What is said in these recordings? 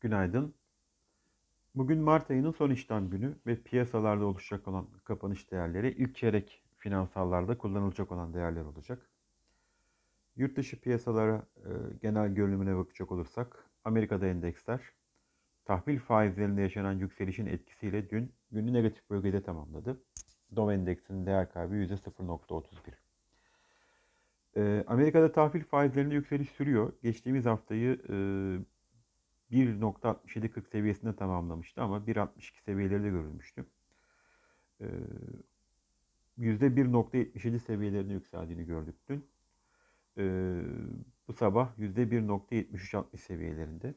Günaydın. Bugün Mart ayının son işlem günü ve piyasalarda oluşacak olan kapanış değerleri ilk çeyrek finansallarda kullanılacak olan değerler olacak. Yurt dışı piyasalara e, genel görünümüne bakacak olursak Amerika'da endeksler tahvil faizlerinde yaşanan yükselişin etkisiyle dün günü negatif bölgede tamamladı. Dow endeksinin değer kaybı %0.31. E, Amerika'da tahvil faizlerinde yükseliş sürüyor. Geçtiğimiz haftayı e, 1.6740 seviyesinde tamamlamıştı ama 1.62 seviyeleri de görülmüştü. Ee, %1.77 seviyelerine yükseldiğini gördük dün. Ee, bu sabah %1.7360 seviyelerinde.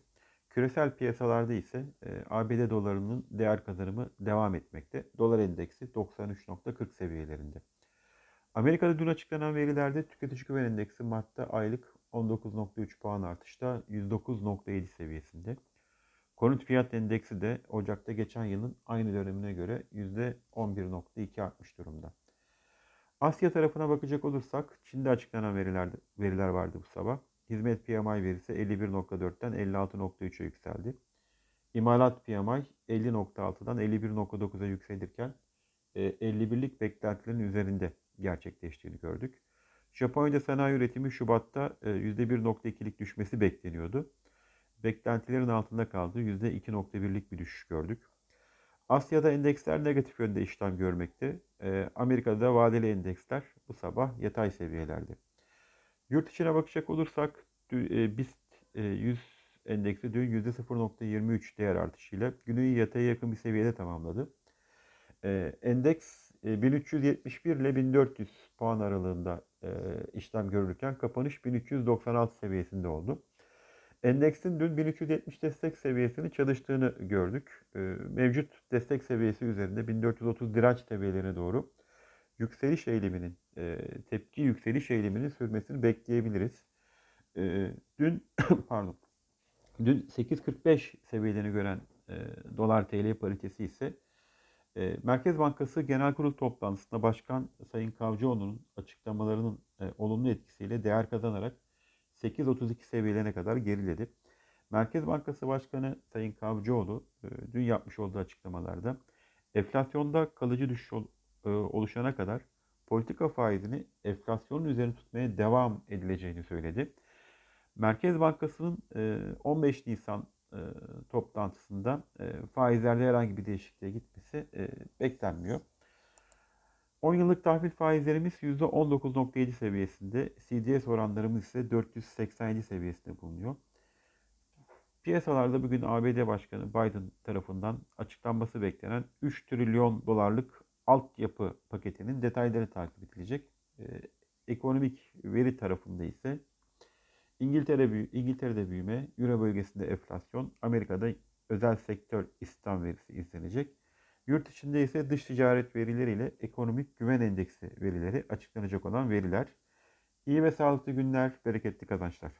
Küresel piyasalarda ise e, ABD dolarının değer kazanımı devam etmekte. Dolar endeksi 93.40 seviyelerinde. Amerika'da dün açıklanan verilerde tüketici güven endeksi Mart'ta aylık 19.3 puan artışta 109.7 seviyesinde. Konut fiyat endeksi de Ocak'ta geçen yılın aynı dönemine göre %11.2 artmış durumda. Asya tarafına bakacak olursak Çin'de açıklanan veriler, veriler vardı bu sabah. Hizmet PMI verisi 51.4'ten 56.3'e yükseldi. İmalat PMI 50.6'dan 51.9'a yükselirken 51'lik beklentilerin üzerinde gerçekleştiğini gördük. Japonya'da sanayi üretimi Şubat'ta %1.2'lik e, düşmesi bekleniyordu. Beklentilerin altında kaldı. %2.1'lik bir düşüş gördük. Asya'da endeksler negatif yönde işlem görmekte. E, Amerika'da vadeli endeksler bu sabah yatay seviyelerde. Yurt içine bakacak olursak e, BIST 100 endeksi dün %0.23 değer artışıyla günü yataya yakın bir seviyede tamamladı. Endeks 1371 ile 1400 puan aralığında e, işlem görürken kapanış 1396 seviyesinde oldu. Endeksin dün 1370 destek seviyesini çalıştığını gördük. E, mevcut destek seviyesi üzerinde 1430 direnç seviyelerine doğru yükseliş eyleminin, e, tepki yükseliş eyleminin sürmesini bekleyebiliriz. E, dün pardon, dün 8.45 seviyelerini gören e, dolar TL paritesi ise Merkez Bankası Genel Kurul toplantısında Başkan Sayın Kavcıoğlu'nun açıklamalarının e, olumlu etkisiyle değer kazanarak 8.32 seviyelerine kadar geriledi. Merkez Bankası Başkanı Sayın Kavcıoğlu e, dün yapmış olduğu açıklamalarda enflasyonda kalıcı düşüş e, oluşana kadar politika faizini enflasyonun üzerine tutmaya devam edileceğini söyledi. Merkez Bankası'nın 15 Nisan e, toplantısında e, faizlerde herhangi bir değişikliğe gitmesi e, beklenmiyor. 10 yıllık tahvil faizlerimiz %19.7 seviyesinde, CDS oranlarımız ise 487 seviyesinde bulunuyor. Piyasalarda bugün ABD Başkanı Biden tarafından açıklanması beklenen 3 trilyon dolarlık altyapı paketinin detayları takip edilecek. Ekonomik veri tarafında ise İngiltere İngiltere'de büyüme, Euro bölgesinde enflasyon, Amerika'da özel sektör istihdam verisi izlenecek. Yurt içinde ise dış ticaret verileriyle ekonomik güven endeksi verileri açıklanacak olan veriler. İyi ve sağlıklı günler, bereketli kazançlar.